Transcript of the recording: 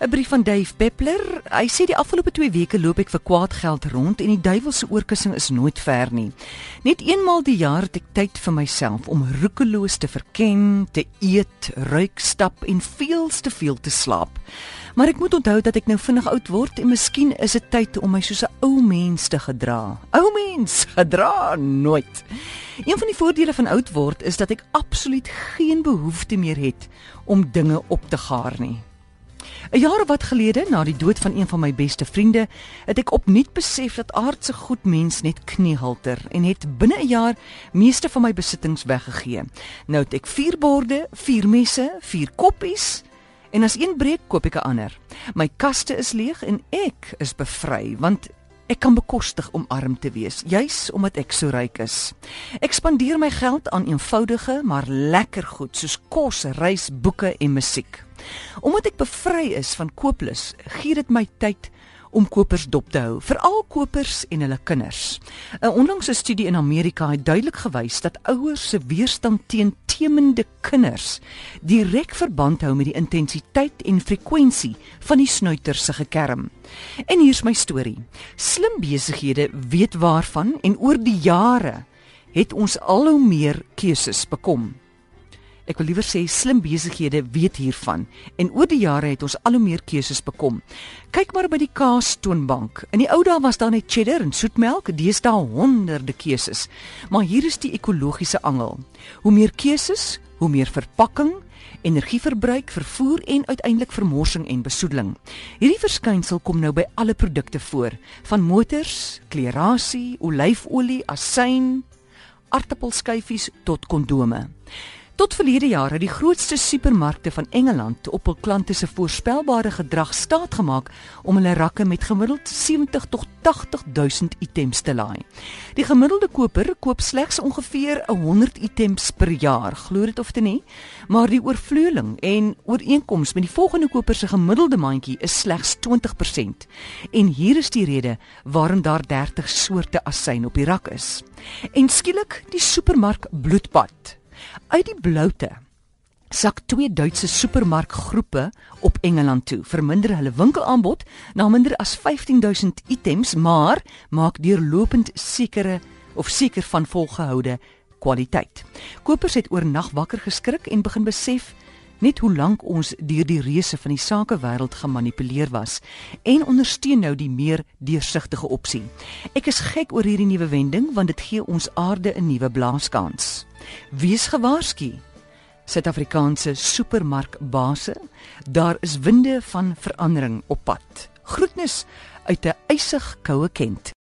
'n Brief van Dave Peppler. Hy sê die afgelope 2 weke loop ek vir kwaad geld rond en die duiwelse oorkussing is nooit ver nie. Net eenmaal die jaar het ek tyd vir myself om roekeloos te verken, te eet, ruik, stap en veels te veel te slaap. Maar ek moet onthou dat ek nou vinnig oud word en miskien is dit tyd om my soos 'n ou mens te gedra. Ou mens, gedra nooit. Een van die voordele van oud word is dat ek absoluut geen behoefte meer het om dinge op te gaar nie. 'n Jaar wat gelede, na die dood van een van my beste vriende, het ek opnuut besef dat aardse goed mens net kniehalter en het binne 'n jaar meeste van my besittings weggegee. Nou het ek 4 borde, 4 messe, 4 koppies en as een breek, koop ek 'n ander. My kaste is leeg en ek is bevry want Ek kan bekostig om arm te wees, juis omdat ek so ryk is. Ek spandeer my geld aan eenvoudige maar lekker goed soos kos, reis, boeke en musiek. Omdat ek bevry is van kooplus, gee dit my tyd om kopers dop te hou, veral kopers en hulle kinders. 'n Onlangse studie in Amerika het duidelik gewys dat ouers se weerstand teen temende kinders direk verband hou met die intensiteit en frekwensie van die snuiter se gekerm. En hier's my storie. Slim besighede weet waarvan en oor die jare het ons al hoe meer keuses bekom. Ek wil liewer sê slim besighede weet hiervan en oor die jare het ons al hoe meer keuses bekom. Kyk maar by die kaas toonbank. In die ou dae was daar net cheddar en soetmelk, deesdae honderde keuses. Maar hier is die ekologiese angel. Hoe meer keuses, hoe meer verpakking, energieverbruik, vervoer en uiteindelik vermorsing en besoedeling. Hierdie verskynsel kom nou by alle produkte voor, van motors, klerasie, olyfolie, asyn, aartappelskyfies tot kondome. Tot verlede jaar het die grootste supermarkte van Engeland op hul klante se voorspelbare gedrag staatgemaak om hulle rakke met gemiddeld 70 tot 80000 items te laai. Die gemiddelde koper koop slegs ongeveer 100 items per jaar, glo dit of nie, maar die oorvloeling en ooreenkoms met die volgende koper se gemiddelde mandjie is slegs 20%. En hier is die rede waarom daar 30 soorte asyn op die rak is. En skielik die supermark bloedbad Uit die bloute sak twee Duitse supermarkgroepe op Engeland toe. Verminder hulle winkelaanbod na minder as 15000 items, maar maak deurlopend sekere of seker van volgehoude kwaliteit. Kopers het oornag wakker geskrik en begin besef net hoe lank ons deur die reuse van die sakewêreld gemanipuleer was en ondersteun nou die meer deursigtige opsie. Ek is gek oor hierdie nuwe wending want dit gee ons aarde 'n nuwe blaaskans. Wees gewaarsku. Suid-Afrikaanse supermarkbase, daar is winde van verandering op pad. Groetnis uit 'n ysig koue Kent.